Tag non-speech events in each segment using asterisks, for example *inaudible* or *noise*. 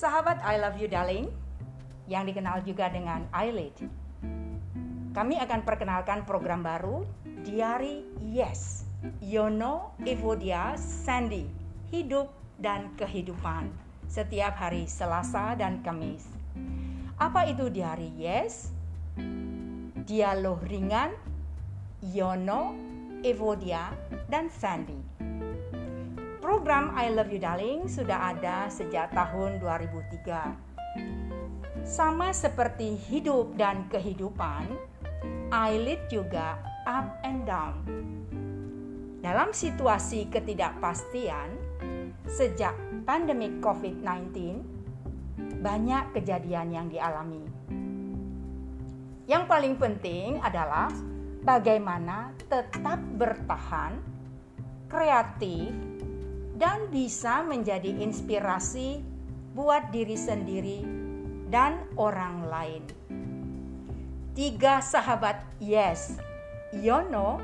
Sahabat I Love You Darling, yang dikenal juga dengan Eyelid. Kami akan perkenalkan program baru, Diary Yes, Yono Evodia Sandy, Hidup dan Kehidupan, setiap hari Selasa dan Kamis. Apa itu Diary Yes? Dialog ringan, Yono, Evodia, dan Sandy. Program I Love You Darling sudah ada sejak tahun 2003. Sama seperti hidup dan kehidupan, Eyelid juga up and down. Dalam situasi ketidakpastian, sejak pandemi COVID-19, banyak kejadian yang dialami. Yang paling penting adalah bagaimana tetap bertahan, kreatif, dan bisa menjadi inspirasi buat diri sendiri dan orang lain. Tiga sahabat Yes, Yono,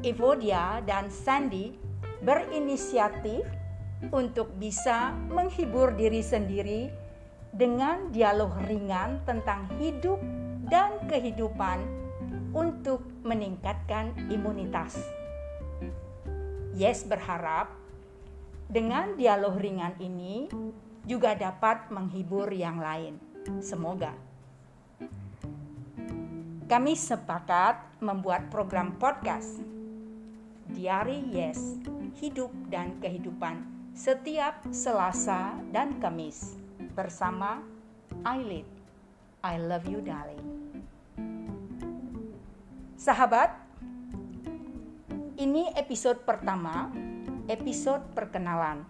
Evodia, dan Sandy berinisiatif untuk bisa menghibur diri sendiri dengan dialog ringan tentang hidup dan kehidupan untuk meningkatkan imunitas. Yes berharap dengan dialog ringan ini juga dapat menghibur yang lain. Semoga. Kami sepakat membuat program podcast Diary Yes, Hidup dan Kehidupan setiap Selasa dan Kamis bersama Eyelid. I love you darling. Sahabat, ini episode pertama episode perkenalan.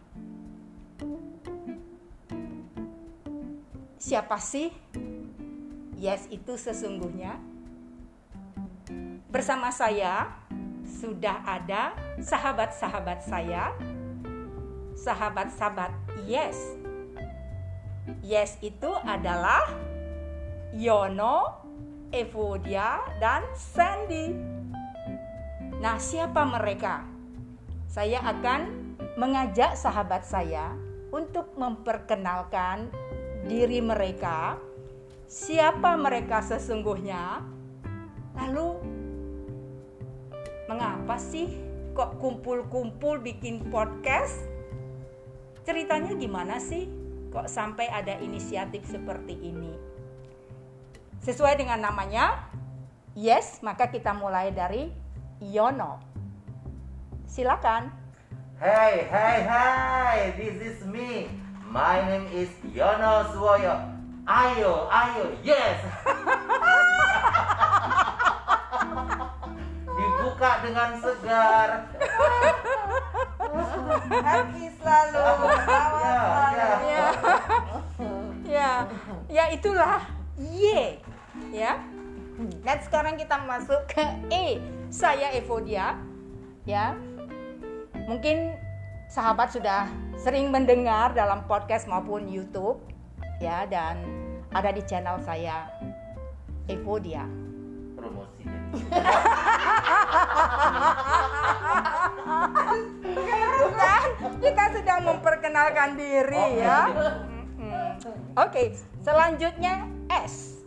Siapa sih? Yes, itu sesungguhnya. Bersama saya sudah ada sahabat-sahabat saya, sahabat-sahabat Yes. Yes itu adalah Yono, Evodia, dan Sandy. Nah, siapa mereka? Saya akan mengajak sahabat saya untuk memperkenalkan diri mereka, siapa mereka sesungguhnya, lalu mengapa sih kok kumpul-kumpul bikin podcast? Ceritanya gimana sih? Kok sampai ada inisiatif seperti ini? Sesuai dengan namanya, yes, maka kita mulai dari Yono. Silakan. Hey, hey, hey, this is me. My name is Yono Suwoyo. Ayo, ayo, yes. *laughs* Dibuka dengan segar. Happy selalu, *laughs* ya, ya. ya, ya, ya itulah Y, ya. Dan sekarang kita masuk ke E. Saya Evodia, ya Mungkin sahabat sudah sering mendengar dalam podcast maupun YouTube ya dan ada di channel saya Evodia. Promosi. Bukan, kita sedang memperkenalkan diri ya. Oke, selanjutnya S.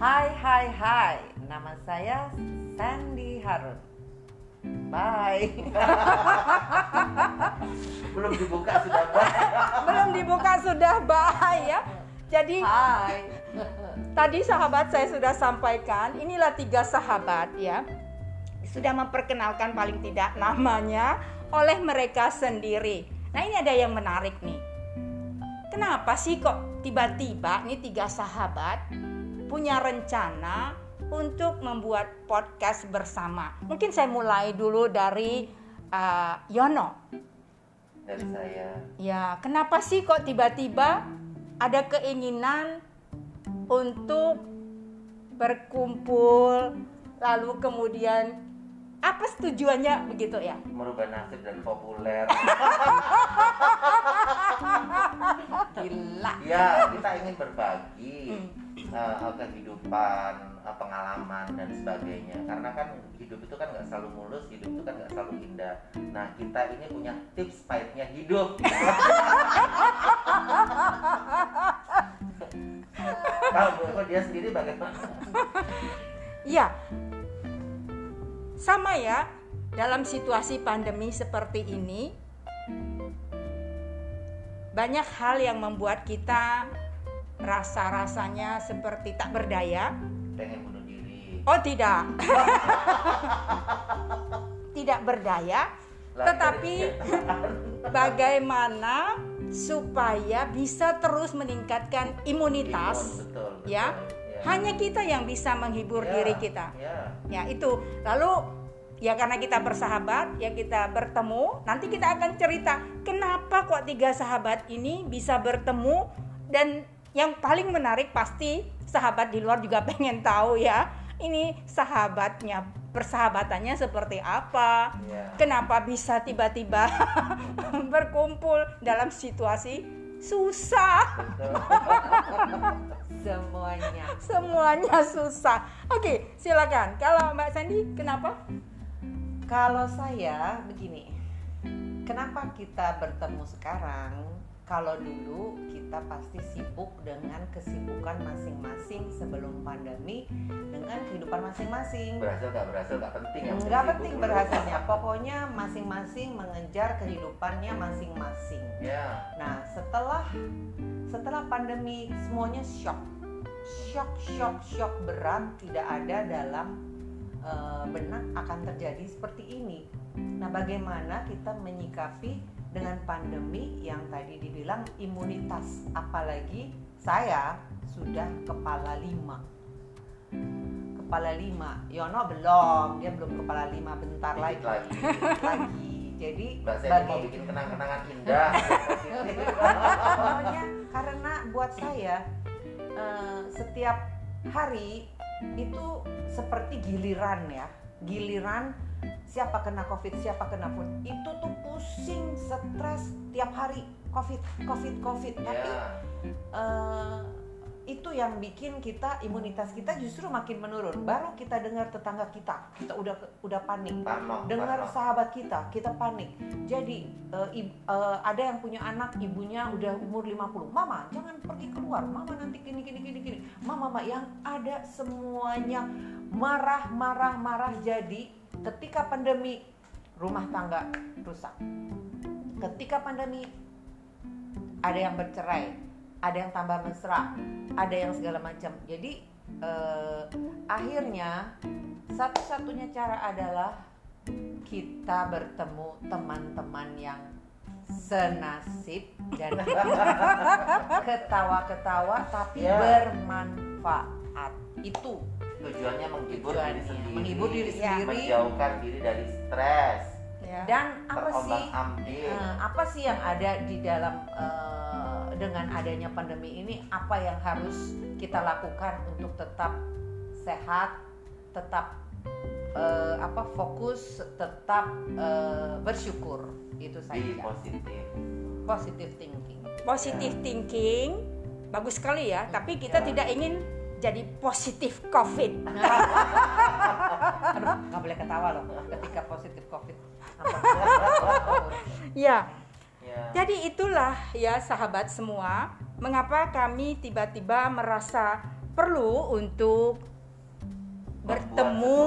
Hai hai hai, nama saya Sandy Harun. Bye. *laughs* Belum dibuka sudah bye. Belum dibuka sudah bye ya. Jadi Hai. Tadi sahabat saya sudah sampaikan, inilah tiga sahabat ya. Sudah memperkenalkan paling tidak namanya oleh mereka sendiri. Nah, ini ada yang menarik nih. Kenapa sih kok tiba-tiba nih tiga sahabat punya rencana untuk membuat podcast bersama. Mungkin saya mulai dulu dari uh, Yono. Dari saya. Ya, kenapa sih kok tiba-tiba ada keinginan untuk berkumpul lalu kemudian apa tujuannya begitu ya? Merubah nasib dan populer. *laughs* Gila. Ya, kita ingin berbagi Hmm. uh, kehidupan, pengalaman dan sebagainya. Karena kan hidup itu kan nggak selalu mulus, hidup itu kan nggak selalu indah. Nah, kita ini punya tips pahitnya hidup. *laughs* Kalau kalau dia sendiri bagaimana? Ya, sama ya. Dalam situasi pandemi seperti ini, banyak hal yang membuat kita rasa-rasanya seperti tak berdaya. Pengen bunuh diri. Oh tidak, *laughs* tidak berdaya. Lari Tetapi kenyataan. *laughs* bagaimana supaya bisa terus meningkatkan imunitas? Imun, betul, betul. ya. Hanya kita yang bisa menghibur Ya, diri kita. Ya. Ya itu. Lalu ya karena kita bersahabat, ya kita bertemu. Nanti kita akan cerita kenapa kok tiga sahabat ini bisa bertemu dan yang paling menarik pasti sahabat di luar juga *laughs* pengen tahu ya. Ini sahabatnya, persahabatannya seperti apa? Ya. Kenapa bisa tiba-tiba *laughs* berkumpul dalam situasi susah? *laughs* Semuanya. Semuanya susah. Oke, silakan. Kalau Mbak Sandy, kenapa? Kalau saya begini, kenapa kita bertemu sekarang? Kalau dulu kita pasti sibuk dengan kesibukan masing-masing sebelum pandemi dengan kehidupan masing-masing. Berhasil nggak berhasil nggak penting yang Nggak penting berhasilnya, pokoknya masing-masing mengejar kehidupannya masing-masing. dulu. Ya. Nah, setelah setelah pandemi semuanya shock. Shock, shock, shock berat tidak ada dalam eh, benak akan terjadi seperti ini. Nah, bagaimana kita menyikapi dengan pandemi yang tadi dibilang imunitas apalagi saya sudah kepala lima kepala lima Yono belum dia belum kepala lima bentar Dikit lagi lagi. Lagi jadi Sandy mau bikin kenang-kenangan indah. Pokoknya karena buat saya eh, setiap hari itu seperti giliran ya, giliran siapa kena covid, siapa kena covid itu tuh pusing, stres tiap hari covid, covid, covid. Tapi Ya. eh, itu yang bikin kita imunitas kita justru makin menurun. Baru kita dengar tetangga kita, kita udah udah panik. Dengar sahabat kita kita panik. Jadi eh, ib- eh, ada yang punya anak ibunya udah umur 50 mama jangan pergi keluar. Mama nanti gini gini gini gini. Mama mama yang ada semuanya marah marah marah. Jadi ketika pandemi rumah tangga rusak. Ketika pandemi ada yang bercerai ada yang tambah mesra ada yang segala macam jadi eh, akhirnya satu-satunya cara adalah kita bertemu teman-teman yang senasib dan *laughs* ketawa-ketawa tapi Ya. bermanfaat itu Tujuannya menghibur diri Tujuannya sendiri. menghibur diri Ya. sendiri Menjauhkan diri dari stres. Ya. dan apa sih Terombang-ambing. eh, apa sih yang ada di dalam eh, dengan adanya pandemi ini apa yang harus kita lakukan untuk tetap sehat tetap eh, apa fokus tetap eh, bersyukur itu Be saja positif. positive thinking Positive thinking bagus sekali ya, tapi kita Ya. tidak ingin jadi positif COVID. *laughs* aduh nggak boleh ketawa loh ketika positif covid. *laughs* Ya, Ya. jadi itulah ya sahabat semua, mengapa kami tiba-tiba merasa perlu untuk bertemu,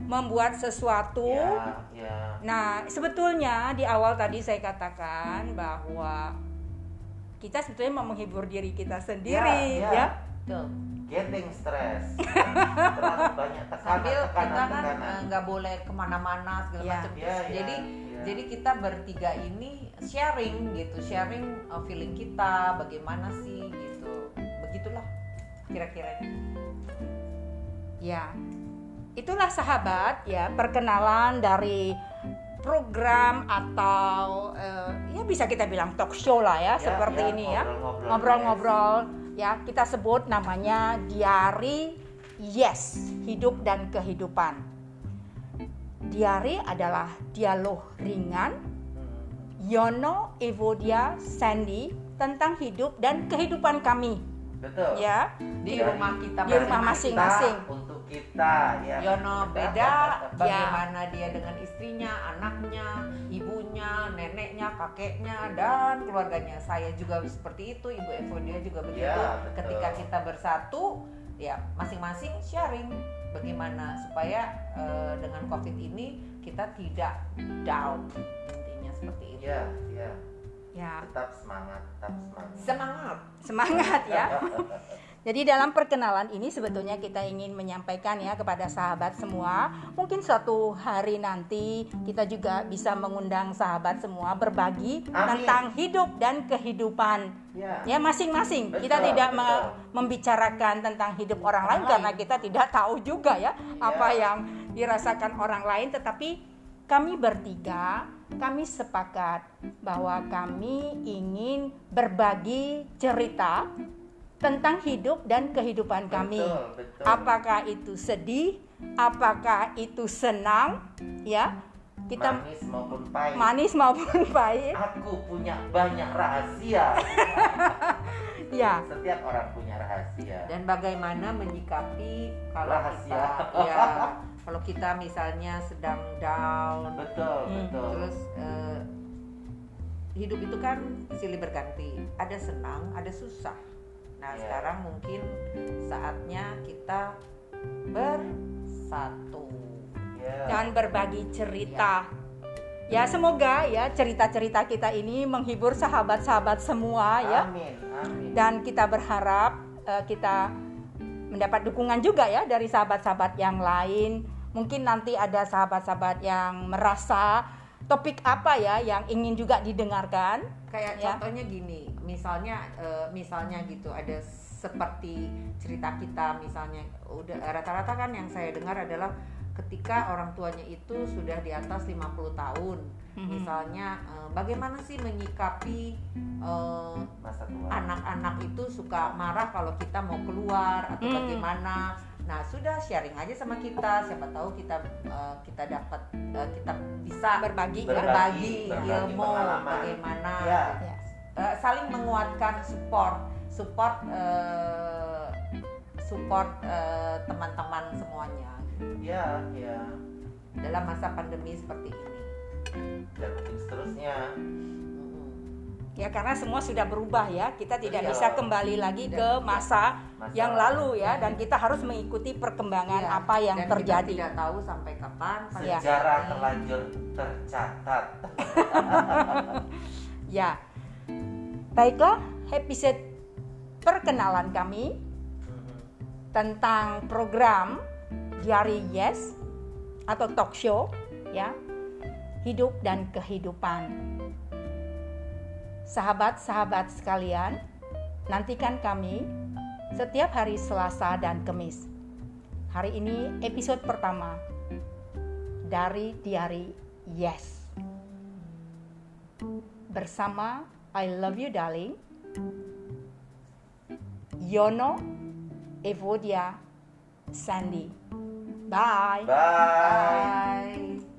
membuat sesuatu. Ya, ya. Nah, sebetulnya di awal tadi saya katakan bahwa kita sebetulnya mau menghibur diri kita sendiri, Ya, ya. ya. Getting stress. *laughs* Terlalu banyak tekanan, sambil kita tekanan, kan tekanan. eh, nggak boleh ke mana-mana segala Ya. macam Ya, ya, jadi ya. jadi kita bertiga ini sharing gitu sharing eh, feeling kita bagaimana sih gitu begitulah kira-kira Ya, itulah sahabat ya perkenalan dari program atau eh, ya bisa kita bilang talk show lah ya, Ya, seperti ya, ini ya ngobrol-ngobrol. ya kita sebut namanya diari yes hidup dan kehidupan. Diari adalah dialog ringan. Yono Evodia Sandy tentang hidup dan kehidupan kami Betul. ya di rumah kita di rumah masing-masing. Untuk kita ya. Yono beda Ya. bagaimana dia dengan istrinya, anaknya, ibunya, neneknya, kakeknya dan keluarganya. Saya juga seperti itu, Ibu Evodia juga begitu. Ya, betul. Ketika kita bersatu, ya masing-masing sharing bagaimana supaya eh, dengan COVID ini kita tidak down intinya seperti itu. Ya, ya. Ya, Tetap semangat, tetap semangat. Semangat. semangat ya. *laughs* Jadi dalam perkenalan ini sebetulnya kita ingin menyampaikan ya kepada sahabat semua, mungkin suatu hari nanti kita juga bisa mengundang sahabat semua berbagi Amin. tentang hidup dan kehidupan. Ya. Ya masing-masing. kita Betul, tidak betul. membicarakan tentang hidup orang lain karena kita tidak tahu juga ya apa yang dirasakan orang lain tetapi kami bertiga kami sepakat bahwa kami ingin berbagi cerita tentang hidup dan kehidupan kami. Betul, betul. Apakah itu sedih, apakah itu senang, ya. Kita manis maupun pahit. manis maupun pahit. Aku punya banyak rahasia. *laughs* Ya. Setiap orang punya rahasia. Dan bagaimana menyikapi kalau Rahasia. kita ya kalau kita misalnya sedang down Betul, Hmm. betul. terus eh, hidup itu kan silih berganti ada senang ada susah nah Ya. sekarang mungkin saatnya kita bersatu Ya. dan berbagi cerita. Ya semoga ya cerita-cerita kita ini menghibur sahabat-sahabat semua ya. Amin, amin. Dan kita berharap eh, kita mendapat dukungan juga ya dari sahabat-sahabat yang lain. Mungkin nanti ada sahabat-sahabat yang merasa topik apa ya yang ingin juga didengarkan. kayak Ya. contohnya gini misalnya eh, misalnya gitu ada seperti cerita kita misalnya udah rata-rata kan yang saya dengar adalah ketika orang tuanya itu sudah di atas 50 tahun Mhm. misalnya eh, bagaimana sih menyikapi eh, Masa tua. anak-anak itu suka marah kalau kita mau keluar atau Hmm. bagaimana. Nah, sudah sharing aja sama kita, siapa tahu kita eh, kita dapat eh, kita bisa Berbagi, Berbagi, berbagi, berbagi ilmu pengalaman. bagaimana Ya. Ya. Eh, saling menguatkan support, support eh, support teman-teman semuanya Ya, ya. dalam masa pandemi seperti ini. Dan mungkin seterusnya. Ya karena semua sudah berubah ya. Kita tidak Iya. bisa kembali lagi ke masa Masa yang lalu ya dan kita harus mengikuti perkembangan Iya, apa yang dan terjadi. Kita tidak tahu sampai kapan Iya. Sejarah terlanjur tercatat. *laughs* Ya. Baiklah, episode perkenalan kami Mhm. tentang program Diary Yes atau talk show ya. Hidup dan kehidupan. Sahabat-sahabat sekalian, nantikan kami setiap hari Selasa dan Kamis. Hari ini episode pertama dari Diary Yes. Bersama I Love You Darling, Yono, Evodia, Sandy. Bye. Bye. Bye.